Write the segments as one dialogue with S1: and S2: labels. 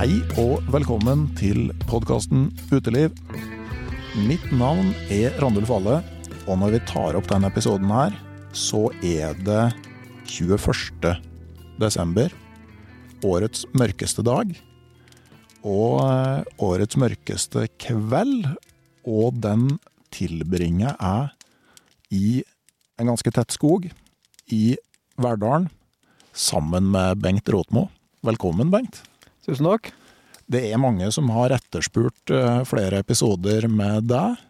S1: Hei og velkommen til podkasten Uteliv. Mitt navn er Randulf Valle, og når vi tar opp denne episoden her, så er det 21. desember. Årets mørkeste dag. Og eh, årets mørkeste kveld. Og den tilbringer jeg i en ganske tett skog i Verdalen sammen med Bengt Råtmo. Velkommen, Bengt.
S2: Tusen takk.
S1: Det er mange som har etterspurt eh, flere episoder med deg,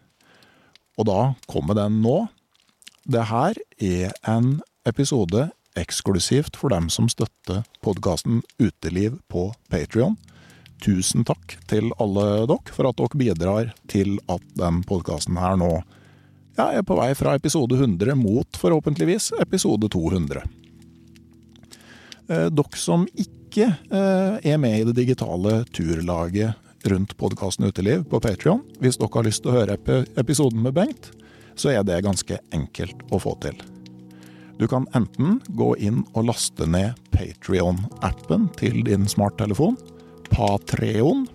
S1: og da kommer den nå. Det her er en episode eksklusivt for dem som støtter podkasten Uteliv på Patrion. Tusen takk til alle dere for at dere bidrar til at den podkasten her nå ja, er på vei fra episode 100 mot forhåpentligvis episode 200. Eh, Dere som ikke eh, er med i det digitale turlaget rundt podkasten Uteliv på Patrion, hvis dere har lyst til å høre episoden med Bengt, så er det ganske enkelt å få til. Du kan enten gå inn og laste ned Patrion-appen til din smarttelefon, Patreon.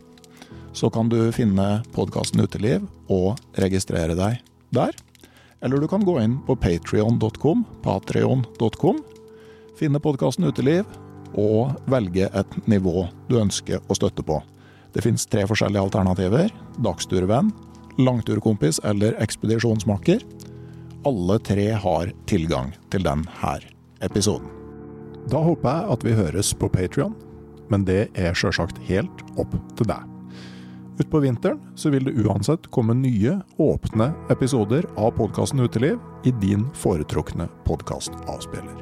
S1: Så kan du finne podkasten Uteliv og registrere deg der. Eller du kan gå inn på patrion.com, patreon.com, finne podkasten Uteliv og velge et nivå du ønsker å støtte på. Det finnes tre forskjellige alternativer. Dagsturvenn, langturkompis eller ekspedisjonsmakker. Alle tre har tilgang til denne episoden.
S2: Da håper jeg at vi høres på Patrion, men det er sjølsagt helt opp til deg. Utpå vinteren så vil det uansett komme nye, åpne episoder av podkasten Uteliv i din foretrukne podkastavspiller.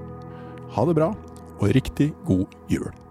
S2: Ha det bra, og riktig god jul!